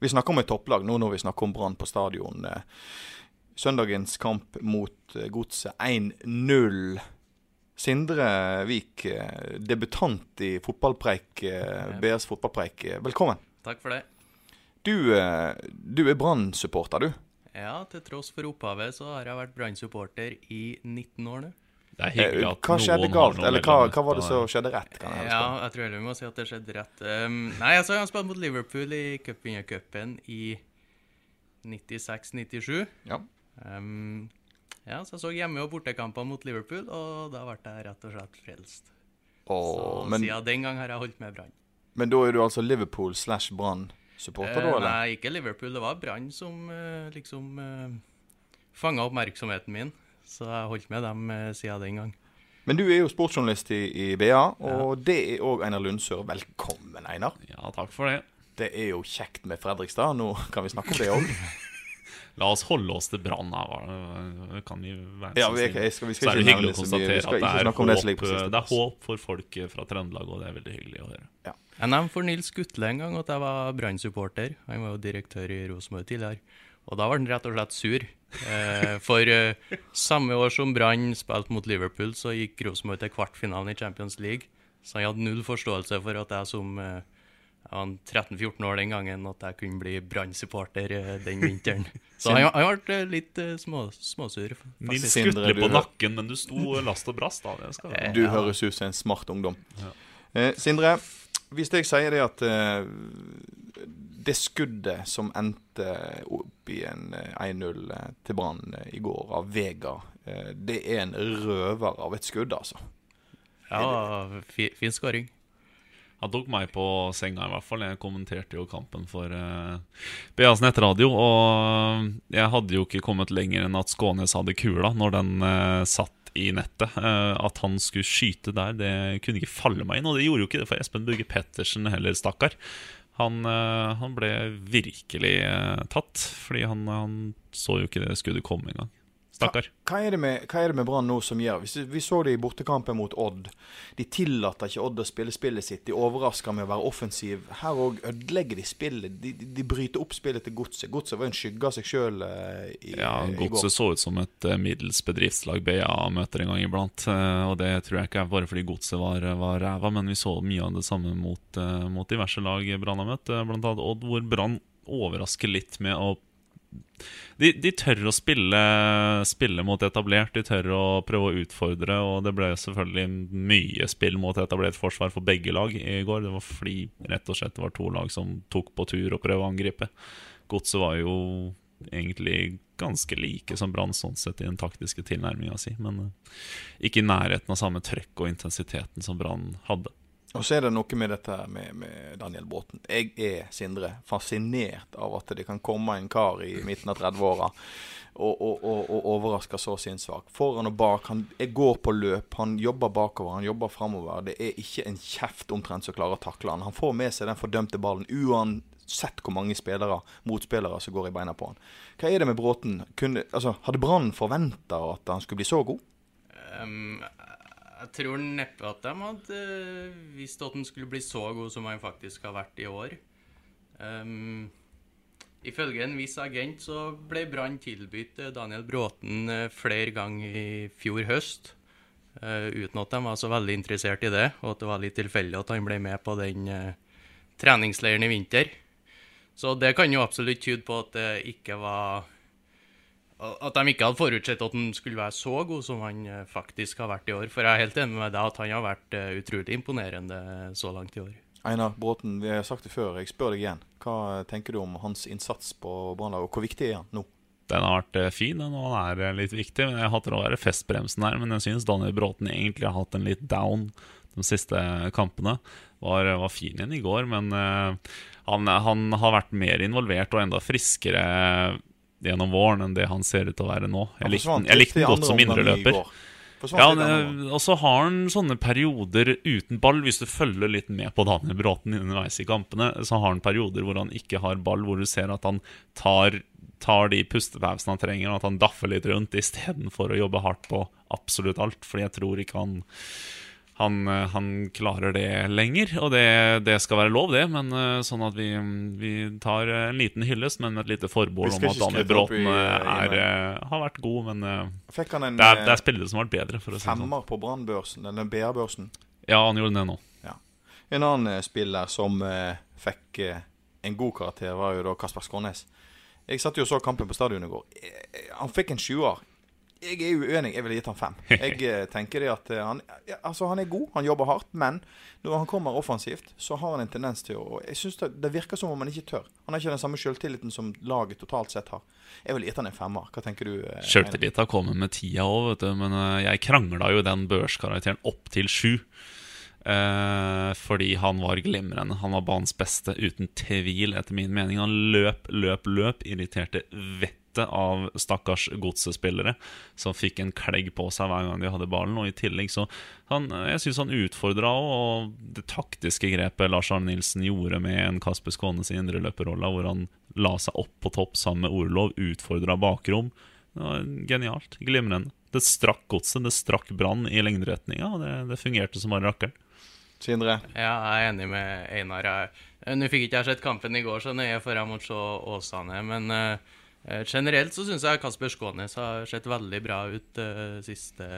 Vi snakker om et topplag nå når vi snakker om Brann på stadion. Eh, Søndagens kamp mot eh, Godset 1-0. Sindre Vik, eh, debutant i fotballpreik, BS fotballpreik. Velkommen. Takk for det. Du, du er Brann-supporter, du. Ja, til tross for opphavet så har jeg vært Brann-supporter i 19 år nå. Det er Eh, hyggelig at Hva skjedde noen galt, har noe eller hva, hva var det som skjedde rett? Kan jeg Ja, jeg tror heller vi må si at det skjedde rett. Um, nei, altså, han spilte spilt mot Liverpool i cupvinnercupen i 96-97. Ja. Um, ja, så jeg så hjemme- og bortekamper mot Liverpool, og da ble jeg rett og slett frelst. Åh, så men, siden den gang har jeg holdt med Brann. men da er du altså Liverpool slash Brann-supporter, da? Eh, eller? nei, ikke Liverpool. Det var Brann som eh, liksom uh, fanga oppmerksomheten min. Så jeg holdt med dem uh, siden den gang. Men du er jo sportsjournalist i, i BA, og det er òg Einar Lundsør. Velkommen, Einar. Ja, takk for det. Det er jo kjekt med Fredrikstad. Nå kan vi snakke om det òg. La oss holde oss til Brann her. Kan vi være Ja, vi, okay, skal, vi skal Så er det hyggelig å konstatere at det er, håp, det håp, det er håp for folk fra Trøndelag, og det er veldig hyggelig å høre. Jeg nevnte for Nils Gutle en gang at jeg var Brann-supporter. Han var jo direktør i Rosenborg tidligere. Og da var han rett og slett sur. Eh, for eh, samme år som Brann spilte mot Liverpool, så gikk Rosenborg til kvartfinalen i Champions League. Så han hadde null forståelse for at jeg som eh, jeg var 13-14 år den gangen, at jeg kunne bli Brann-supporter eh, den vinteren. Så han, han ble eh, litt eh, små, småsur. Nils Sindre, på hø- nakken, men du sto last og brast. da. Det skal Eh, Du ja. høres ut som en smart ungdom. Eh, Sindre, hvis jeg sier det at eh, det skuddet som endte opp i en eh, 1-0 eh, til Brann eh, i går av Vega, eh, det er en røver av et skudd, altså. Ja, fi, fin skåring. Han tok meg på senga, i hvert fall. Jeg kommenterte jo kampen for uh, BAs nettradio. Og jeg hadde jo ikke kommet lenger enn at Skånes hadde kula når den uh, satt i nettet. Eh, at han skulle skyte der, det kunne ikke falle meg inn. Og det gjorde jo ikke det for Espen Burge Pettersen heller, stakkar. Han, eh, han ble virkelig eh, tatt, fordi han, han så jo ikke det skuddet komme engang. Stakkar. Hva er det med, er med Brann nå som gjør Hvis Vi så det i bortekampen mot Odd. De tillater ikke Odd å spille spillet sitt. De overrasker med å være offensiv. Her òg ødelegger de spillet. De, de, de bryter opp spillet til Godset. Godset var en skygge av seg sjøl i, Ja, i går. Godset så ut som et eh, middels bedriftslag BA møter en gang iblant. eh, Og det tror jeg ikke er bare fordi Godset var, var ræva, men vi så mye av det samme mot, eh, mot diverse lag Brann har møtt. eh, annet Odd, hvor Brann overrasker litt med å de, de tør å spille, spille mot etablert, de tør å prøve å utfordre. Og det ble selvfølgelig mye spill mot etablert forsvar for begge lag i går. Det var fordi rett og slett det var to lag som tok på tur og prøvde å angripe. Godset var jo egentlig ganske like som Brann sånn sett i den taktiske tilnærminga si, men eh, ikke i nærheten av samme trøkk og intensiteten som Brann hadde. Og så er det noe med dette med, med Daniel Bråten. Jeg er, Sindre, fascinert av at det kan komme en kar i midten av 30-åra og, og, og, og overraske så sinnssvak. Foran og bak. Han går på løp, han jobber bakover, han jobber framover. Det er ikke en kjeft omtrent som klarer å takle han. Han får med seg den fordømte ballen uansett hvor mange spillere, motspillere som går i beina på han. Hva er det med Bråten? Kunne, altså, hadde Brann forventa at han skulle bli så god? Um, jeg tror neppe at de hadde eh, visst at han skulle bli så god som han faktisk har vært i år. Um, ifølge en viss agent så ble Brann tilbudt eh, Daniel Bråten eh, flere ganger i fjor høst. Uh, uten at de var så veldig interessert i det, og at det var litt tilfeldig at han ble med på den uh, treningsleiren i vinter. Så det kan jo absolutt tyde på at det ikke var At de ikke hadde forutsett at han skulle være så god som han eh, faktisk har vært i år. For jeg er helt enig med deg at han har vært eh, utrolig imponerende så langt i år. Einar Bråten, vi har sagt det før, jeg spør deg igjen. Hva tenker du om hans innsats på Brannlaget, og hvor viktig er han nå? Den har vært eh, fin, den, og han er eh, litt viktig. Men Jeg hater å være festbremsen her, men jeg syns Daniel Bråten egentlig har hatt en litt down de siste kampene. Var, var fin igjen i går, men eh, han, han har vært mer involvert og enda friskere gjennom våren enn det han ser ut til å være nå. Jeg likte han likte godt som indreløper. Ja, han- og så har han sånne perioder uten ball. Hvis du følger litt med på Daniel Bråten underveis i kampene, så har han perioder hvor han ikke har ball, hvor du ser at han tar, tar de pustepausene han trenger, og at han daffer litt rundt istedenfor å jobbe hardt på absolutt alt. Fordi jeg tror ikke han han, eh, han klarer det lenger, og det, det skal være lov, det. Men eh, sånn at vi, vi tar en liten hyllest, men med et lite forbehold om at Daniel Bråten eh, er, har vært god, men Fikk han en det, er, det er spillere som har vært bedre, for å si sånn. femmer på Brannbørsen, eller BR-børsen? Ja, han gjorde det nå. En annen spiller som fikk en god karakter, var jo da Kasper Skånes. Jeg satt jo og så kampen på stadionet i går. Han fikk en sjuer. Jeg er uenig. Jeg ville gitt han fem. Jeg eh, tenker det at eh, han, ja, altså han er god, han jobber hardt, men når han kommer offensivt, så har han en tendens til å Jeg synes det, det virker som om han ikke tør. Han har ikke den samme selvtilliten som laget totalt sett har. Jeg ville gitt han en femmer. Hva tenker du? eh, Sjøltillit har kommet med tida òg, vet du. Men jeg krangla jo den børskarakteren opp til sju. Eh, fordi han var glimrende. Han var banens beste, uten tvil, etter min mening. Han løp, løp, løp. Irriterte vettet av stakkars godsespillere som fikk en klegg på seg hver gang de hadde ballen. Og i tillegg så han, Jeg syns han utfordra og det taktiske grepet Lars Arne Nilsen gjorde med en Kasper Skånes i indreløperrolla, hvor han la seg opp på topp sammen med Orlov, utfordra bakrom. Det var genialt. Glimrende. Det strakk godset, det strakk Brann i lengderetninga, og det, det fungerte som bare rakkeren. Sindre? Ja, jeg er enig med Einar. Eh, Nå fikk ikke jeg sett kampen i går så nøye, for jeg måtte se Åsane. Men eh, generelt så syns jeg Kasper Skånes har sett veldig bra ut de siste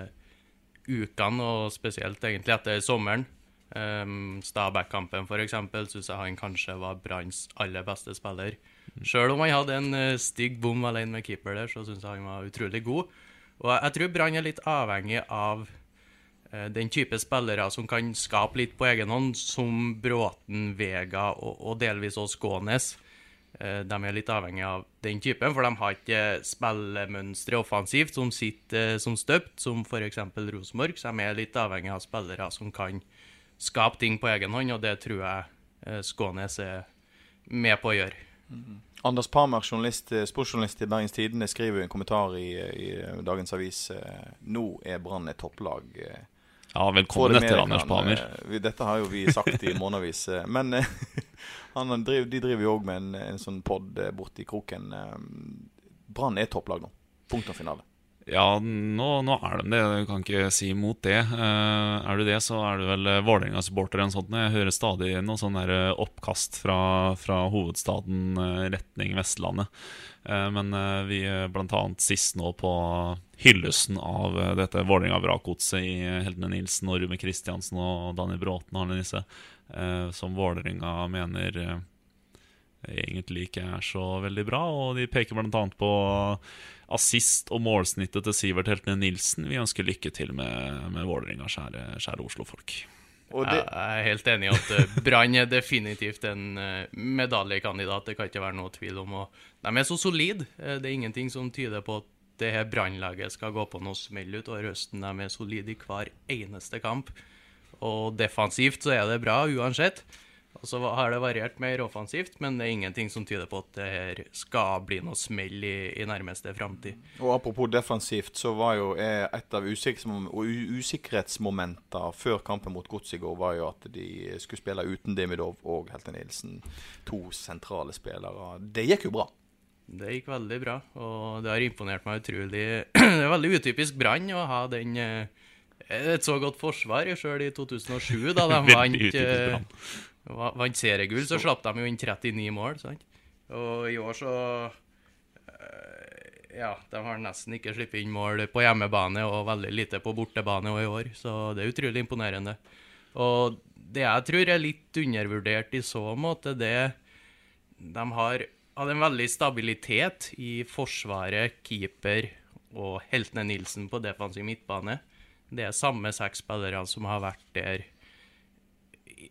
ukene, og spesielt egentlig etter sommeren. Um, Stabæk-kampen f.eks. syns jeg han kanskje var Branns aller beste spiller. Sjøl om han hadde en eh, stygg bom alene med keeper der, så syns jeg han var utrolig god. Og jeg, tror Brann er litt avhengig av eh, den type spillere som kan skape litt på egen hånd, som Bråten, Vega og, og delvis også Skånes. Eh, De er litt avhengig av den typen, for de har ikke spillemønstre offensivt som sitter eh, som støpt, som f.eks. Rosenborg. Så de er litt avhengig av spillere som kan skape ting på egen hånd, og det tror jeg eh, Skånes er med på å gjøre. Anders Parmer, journalist, sportsjournalist i Bergens Tidende, skriver en kommentar i, i Dagens Avis. Nå er Brann et topplag. Ja, velkommen etter, Anders Pamer. Dette har jo vi sagt i månedsvis. eh, Men eh, han driver, de driver jo òg med en, en sånn pod eh, borti kroken. Brann er topplag nå. Punktum finale. Ja, nå, nå er de det. Du kan ikke si imot det. Eh, er du det, så er du vel uh, Vålerenga-supporter eller noe sånt. Jeg hører stadig noe sånn eh, oppkast fra, fra hovedstaden eh, retning Vestlandet. Eh, men eh, vi er annet sist nå på hyllesten av eh, dette Vålerenga-vrakgodset i eh, Heltene Nilsen og Rume Kristiansen og Daniel Bråten og Arne Nisse, eh, som Vålerenga mener eh, egentlig ikke er så veldig bra. Og de peker bl.a. på assist og målsnittet til Sivert Heltene Nilsen. Vi ønsker lykke til med, med Vålerenga, kjære, kjære Oslo-folk. Det, jeg er helt enig i at eh, Brann er definitivt en eh, medaljekandidat. Det kan ikke være noe tvil om. Og de er så solide. Eh, Det er ingenting som tyder på at det her Brannlaget skal gå på noe smell utover høsten. De er solide i hver eneste kamp. Og defensivt så er det bra uansett. Og så har det variert mer offensivt, men det er ingenting som tyder på at det her skal bli noe smell i, i nærmeste framtid. og apropos defensivt, så var jo eh, et av usikkerhetsmom- usikkerhetsmomenter før kampen mot Gods i går, var jo at de skulle spille uten Demidov og Helte Nilsen. To sentrale spillere. Det gikk jo bra. Det gikk veldig bra, og det har imponert meg utrolig. Det er veldig utypisk Brann å ha den eh, et så godt forsvar, sjøl i 2007, da de vant, vant seriegull. Så slapp de jo inn 39 mål, sant? Og i år så eh, Ja, de har nesten ikke sluppet inn mål på hjemmebane og veldig lite på bortebane i år, så det er utrolig imponerende. Og det jeg tror er litt undervurdert i så måte, det de har hadde en veldig stabilitet i forsvaret, keeper og Heltene Nilsen på defensiv midtbane. Det er samme seks spillere som har vært der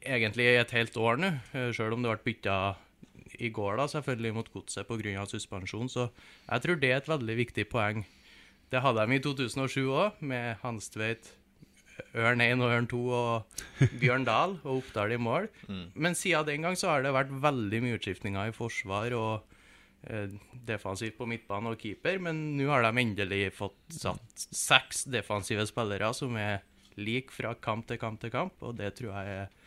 egentlig i et helt år nå, eh, sjøl om det ble bytta i går, da, selvfølgelig mot godset pga. suspensjon. Så jeg tror det er et veldig viktig poeng. Det hadde de i 2007 òg, med Hanstveit, Ørn 1 og Ørn 2 og Bjørn Dahl og Oppdal i mål. Mm. Men siden den gang så har det vært veldig mye utskiftninger i forsvar og eh, defensivt på midtbane og keeper, men nå har de endelig fått satt seks defensive spillere som er like fra kamp til kamp til kamp, og det tror jeg er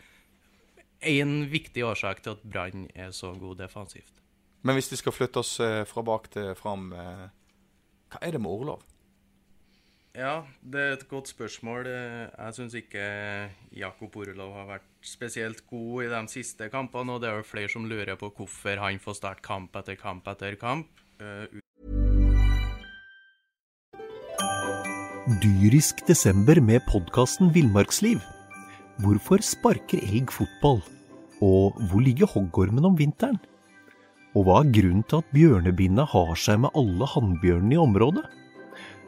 en viktig årsak til at Brann er så god defensivt. Men hvis vi skal flytte oss eh, fra bak til fram, eh, hva er det med Orlov? Ja, det er et godt spørsmål. Jeg syns ikke Jakob Orlov har vært spesielt god i de siste kampene, og det er jo flere som lurer på hvorfor han får starte kamp etter kamp etter kamp. Dyrisk desember med podkasten Villmarksliv. Hvorfor sparker elg fotball? Og hvor ligger hoggormen om vinteren? Og hva er grunnen til at bjørnebinna har seg med alle hannbjørnene i området?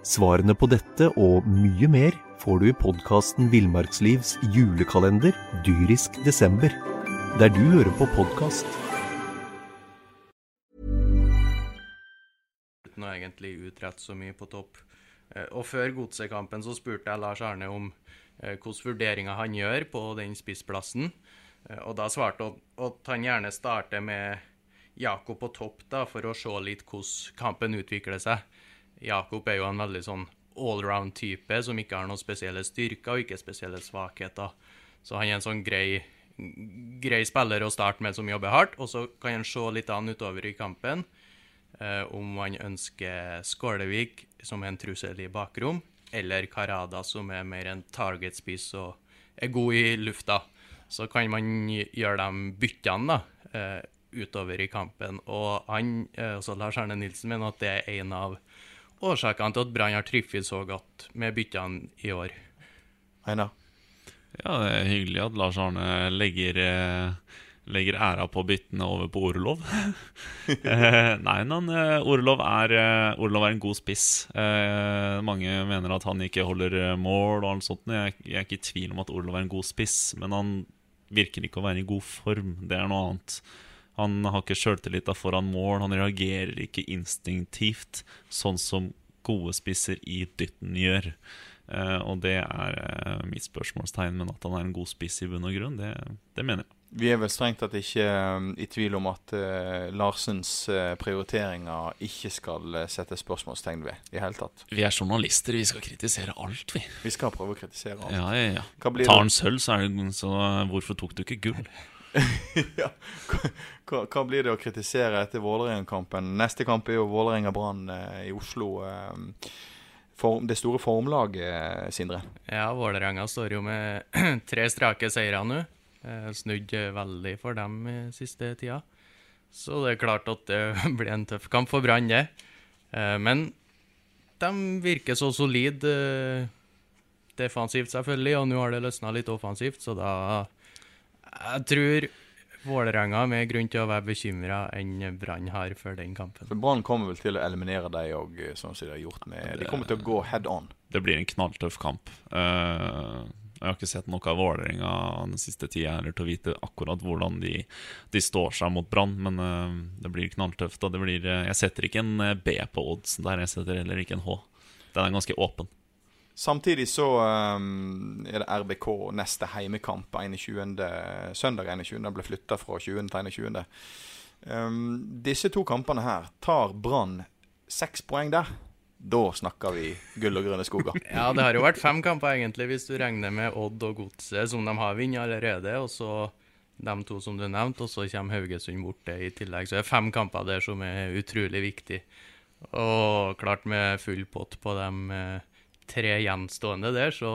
Svarene på dette og mye mer får du i podkasten Villmarkslivs julekalender dyrisk desember, der du hører på podkast. Uten å egentlig utrette så mye på topp. Eh, og før godsekampen så spurte jeg Lars Arne om hvilke vurderinger han gjør på den spissplassen. Eh, og da svarte han at han gjerne starter med Jakob på topp da, for å se litt hvordan kampen utvikler seg. Jakob er jo en veldig sånn allround-type som ikke har noen spesielle styrker og ikke spesielle svakheter. Så han er en sånn grei, grei spiller å starte med som jobber hardt. Og så kan han se litt an utover i kampen eh, om han ønsker Skålevik, som en trussel i bakrom, eller Karada, som er mer en target-spiss og er god i lufta. Så kan man gjøre de byttene da, eh, utover i kampen. Og han, eh, altså Lars Erne Nilsen mener at det er en av årsakene til at Brann har trives så godt med byttene i år? Einar? Ja, det er hyggelig at Lars Arne legger, eh, legger æra på byttene over på Orlov. Eh, nei, men eh, Orlov er, Orlov er en god spiss. mange mener at han ikke holder mål og alt sånt. Jeg, jeg er ikke i tvil om at Orlov er en god spiss, men han virker ikke å være i god form. Det er noe annet. Han har ikke sjøltillita foran mål, han reagerer ikke instinktivt, sånn som gode spisser i dytten gjør. Uh, og det er uh, mitt spørsmålstegn, men at han er en god spiss i bunn og grunn, det, det mener jeg. Vi er vel strengt tatt ikke um, i tvil om at uh, Larsens prioriteringer ikke skal sette spørsmålstegn ved i hele tatt. Vi er journalister, vi skal kritisere alt, vi. Vi skal prøve å kritisere alt. Ja, ja, ja. Tar han sølv, så er det så hvorfor tok du ikke gull? ja. Hva, hva, blir det å kritisere etter Vålerenga-kampen? Neste kamp er jo Vålerenga-Brann eh, i Oslo. Eh, for, det store formlaget, eh, Sindre? Ja, Vålerenga står jo med tre strake seire nå. Eh, snudd veldig for dem i siste tida. Så det er klart at det blir en tøff kamp for Brann, det. Eh, men de virker så solide eh, defensivt, selvfølgelig, og nå har det løsna litt offensivt, så da jeg tror Vålerenga har mer grunn til å være bekymra enn Brann har før den kampen. For Brann kommer vel til å eliminere deg òg, sånn som de har gjort med De kommer til å gå head on. Det blir en knalltøff kamp. Uh, jeg har ikke sett noe av Vålerenga den siste tida til å vite akkurat hvordan de, de står seg mot Brann, men uh, det blir knalltøft. Og det blir, uh, jeg setter ikke en B på oddsen der, jeg setter heller ikke en H. Den er ganske åpen. Samtidig så um, er det RBK neste heimekamp 21. søndag 21. ble flytta fra 20. til 21. Um, disse to kampene her tar Brann seks poeng der. Da snakker vi gull og grønne skoger. ja, det har jo vært fem kamper, egentlig, hvis du regner med Odd og Godset, som de har vunnet allerede. Og så de to som du nevnte, og så kommer Haugesund borte i tillegg. Så det er fem kamper der som er utrolig viktige. Og klart med full pott på dem. Eh, tre gjenstående der, så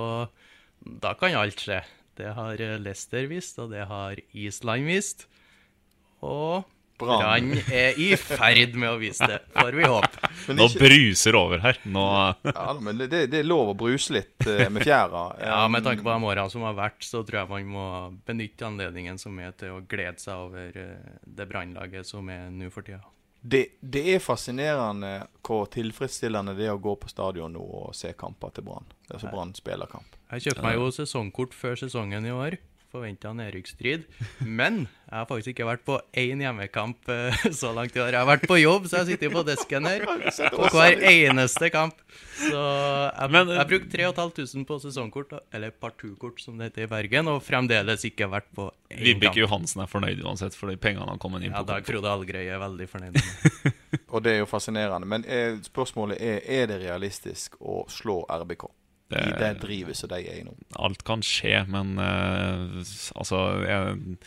da kan alt skje. Det har Leicester vist, og det har Island vist. Og Brann. Er i ferd med å vise det, får vi håpe. Nå ikke- bruser over her. Nå Ja, men det, det er lov å bruse litt eh, med fjæra. Ja, Med tanke på de åra som har vært, så tror jeg man må benytte anledningen som er til å glede seg over eh, det brannlaget som er nå for tida. Det, det er fascinerende hvor tilfredsstillende det er å gå på stadion nå og se kamper til Brann. Det er så Brann spiller kamp. Jeg kjøpte meg jo sesongkort før sesongen i år. Forventa nedrykksstrid. Men jeg har faktisk ikke vært på én hjemmekamp eh, så langt i år. Jeg har vært på jobb, så jeg sitter på desken her på hver eneste kamp. Så jeg, Men, brukt jeg brukte 3500 på sesongkort, eller partukort som det heter i Bergen, og fremdeles ikke vært på én Vibeke. Johansen er fornøyd uansett, for de pengene har kommet inn på. Ja, Dag. Frode Algrøy er veldig fornøyd med. Og det er jo fascinerende. Men eh, spørsmålet er er det realistisk å slå RBK i det drivet som de er i nå. Alt kan skje, men uh, altså jeg,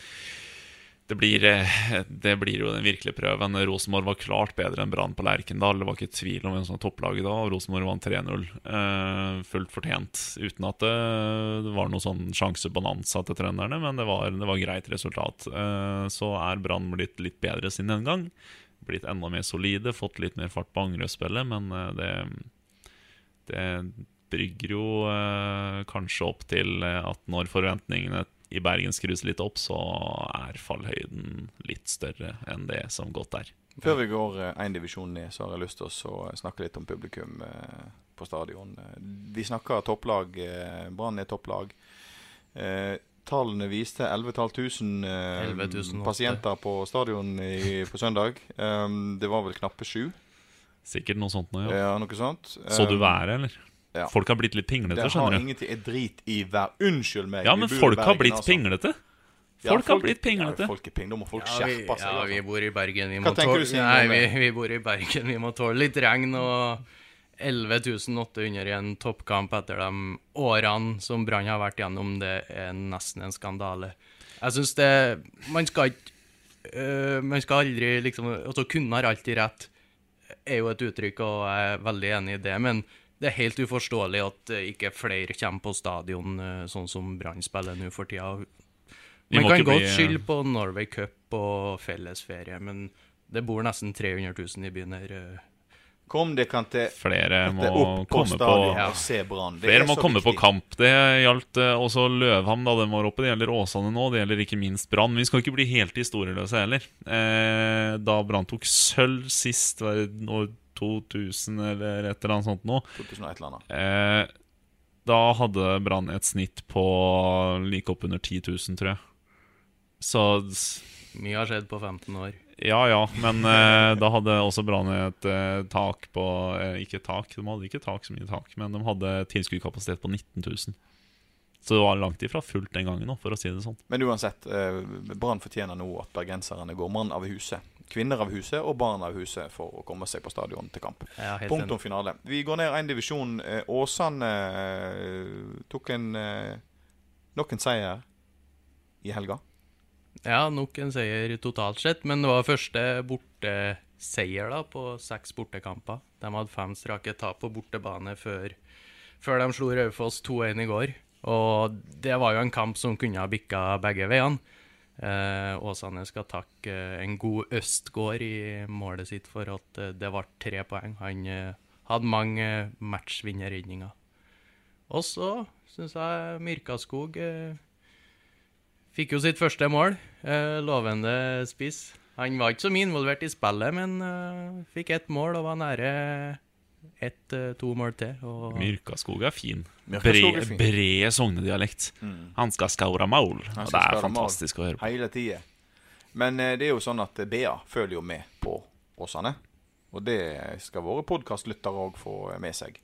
det, blir, eh, det blir jo den virkelige prøven. Rosenborg var klart bedre enn Brann på Lerkendal. Det var ikke tvil om hvem som var topplaget da, og Rosenborg vant 3-0. Uh, fullt fortjent. Uten at det, det var noen sånn sjansebonanza til trønderne, men det var, det var greit resultat. Uh, så er Brann blitt litt bedre sin gang. Blitt enda mer solide, fått litt mer fart på angrepsspillet, men eh, det det brygger jo eh, kanskje opp til eh, at når forventningene i Bergen skrus litt opp, så er fallhøyden litt større enn det som godt er. Før vi går én divisjon ned, så har jeg lyst til å snakke litt om publikum eh, på stadion. Eh, Vi snakker topplag. eh, Brann er topplag. Eh, tallene viste 11 500 eh, pasienter på stadion i, på søndag. Um, det var vel knappe sju. Sikkert noe sånt nå, ja. Ja, noe sånt. Så du været, eller? Ja. Folk har blitt litt pinglete, Det har skjønner du. ingenting er drit i hver Unnskyld meg. Ja, men folk Bergen, folk har blitt altså. pinglete. Ja, Folk har blitt pinglete. Ja, folk er ping. Da må folk Ja, vi, skjerpe seg. ja, altså. vi bor i Bergen. Vi må tåle Nei, vi, vi bor i Bergen. Vi må tåle litt regn og 11.800 i en toppkamp etter de årene som Brann har vært gjennom. Det er nesten en skandale. Jeg syns det Man skal ikke øh, Man skal aldri liksom Altså, kunne har alltid rett, er jo et uttrykk, og jeg er veldig enig i det. Men det er helt uforståelig at øh, ikke flere kommer på stadion øh, sånn som Brann spiller nå for tida. Man kan godt bli- skylde på Norway Cup og fellesferie, men det bor nesten 300 000 i byen her. Kom, Kom dere til Flere må opp på komme på og se Brann. Det Flere er må komme komme på kamp. Det gjaldt eh, også Løvham da den var oppe. Det gjelder Åsane nå. Det gjelder ikke minst Brann. Vi skal ikke bli helt historieløse heller. Eh, da Brann tok sølv sist, var det 2000 eller et eller annet sånt nå, 2001 eller annet. eh, da hadde Brann et snitt på like opp under 10 000, tror jeg. Så Mye har skjedd på 15 år. ja, ja, men eh, da hadde også Brann et eh, tak på eh, Ikke tak, de hadde ikke tak så mye tak, men de hadde tilskuddskapasitet på 19 000. Så det var langt ifra fullt den gangen for å si det sånn. Men uansett, eh, Brann fortjener nå at bergenserne går mann av huset. Kvinner av huset og barn av huset for å komme seg på stadion til kamp. Ja, Punktum finale. Vi går ned én divisjon. Eh, Åsane eh, tok en eh, nok en seier i helga. Ja, nok en seier totalt sett, men det var første borteseier da, på seks bortekamper. De hadde fem strake tap på bortebane før, før de slo Raufoss 2-1 i går. Og det var jo en kamp som kunne ha bikka begge veiene. Eh, Åsane skal takke eh, en god Østgård i målet sitt for at eh, det ble tre poeng. Han hadde mange matchvinnerredninger. Og så syns jeg Myrkaskog Fikk jo sitt første mål. Lovende spiss. Han var ikke så mye involvert i spillet, men fikk ett mål og var nære ett, eh, to mål til. Og Myrkaskog er fin. Myrkaskog er Bred, Bre, bred sognedialekt. Han skal skaura maul. Og det er fantastisk å høre på. Hele tida. Men eh, det er jo sånn at eh, BA følger jo med på Åsane. Og det skal våre podkastlyttere òg få med seg.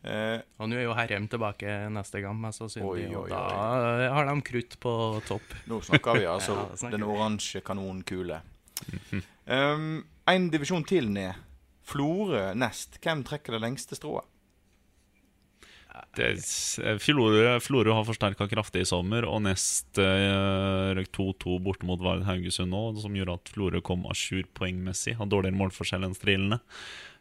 Eh, og nå er jo Herrem tilbake neste gang, mest sannsynlig. Oi, oi, Og da har de krutt på topp. nå snakker vi altså Ja, snakker den oransje kanonkule. Um, en divisjon til ned. Florø nest. Hvem trekker det lengste strået? Det, Florø, har forsterka kraftig i sommer, og nest eh, røk 2-2 borte mot Vard Haugesund nå, som gjorde at Florø kom à jour poengmessig. Har dårligere målforskjell enn Strilene.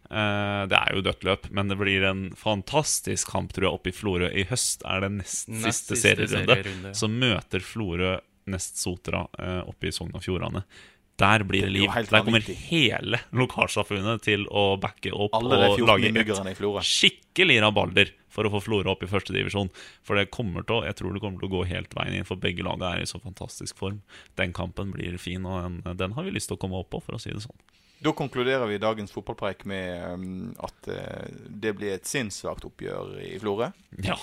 Eh, det er jo dødt løp, men det blir en fantastisk kamp tror jeg oppe i Florø. I høst er det nest, Nest siste siste serierunde. serierunde, ja. Så møter Florø nest Sotra eh, oppe i Sogn og Fjordane. Der blir det liv. Der kommer hele lokalsamfunnet til å backe opp og lage et skikkelig rabalder for å få Florø opp i førstedivisjon. For det kommer til å, jeg tror det kommer til å gå helt veien inn, for begge lagene er i så fantastisk form. Den kampen blir fin, og den, den har vi lyst til å komme opp på, for å si det sånn. Da konkluderer vi dagens fotballpreik med um, at eh, det blir et sinnssvakt oppgjør i Florø. Ja.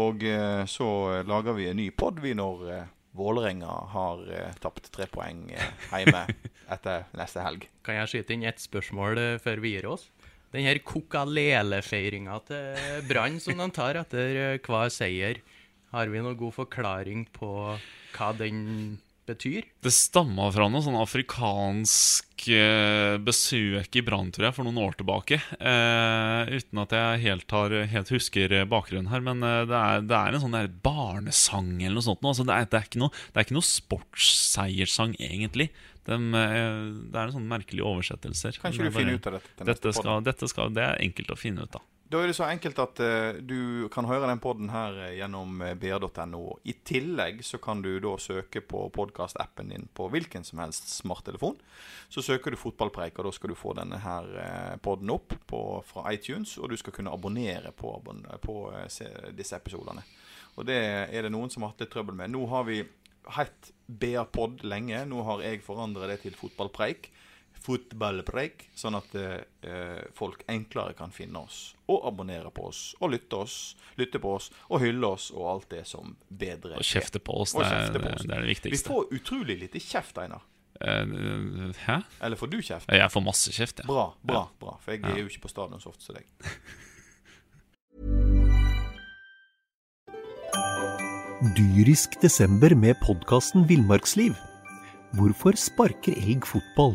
Og eh, så lager vi en ny pod vi når uh, Vålerenga har uh, tapt tre poeng eh, hjemme etter neste helg. Kan jeg skyte inn ett spørsmål eh, før vi gir oss? Den her kokalele-feiringa til Brann som de tar etter eh, hver seier, har vi noen god forklaring på hva den betyr? Det stamma fra noe sånn afrikansk eh, besøk i Brann, tror jeg, for noen år tilbake. Eh, uten at jeg helt, har, helt husker bakgrunnen her. Men eh, det, er, det er en sånn der barnesang eller noe sånt. Altså, det, er, det, er ikke noe, det er ikke noe sportsseiersang, egentlig. Den, eh, det er en sånn merkelig oversettelser. Kanskje du det er finne bare- ut av dette Dette, skal, dette skal, det er enkelt å finne ut av. Da er det så enkelt at uh, du kan høre den podden her eh, gjennom eh, br.no. I tillegg så kan du da søke på podkastappen din på hvilken som helst smarttelefon. Så søker du Fotballpreik, og da skal du få denne her eh, podden opp på, fra iTunes. Og du skal kunne abonnere på, på uh, disse episodene. Og det er det noen som har hatt litt trøbbel med. Nå har vi hett BA-pod lenge. Nå har jeg forandret det til Fotballpreik. Fotballpreik, sånn at eh, folk enklere kan finne oss og abonnere på oss og lytte, oss, lytte på oss og hylle oss og alt det som bedre Og kjefte på oss, det er- på oss. det er det Vi får utrolig lite kjeft, Einar. Uh, hæ? Eller får du kjeft? Jeg får masse kjeft, ja. Bra, bra, bra. For jeg Ja. er jo ikke på stadion så ofte som deg. Dyrisk desember med podkasten Villmarksliv. Hvorfor sparker elg fotball?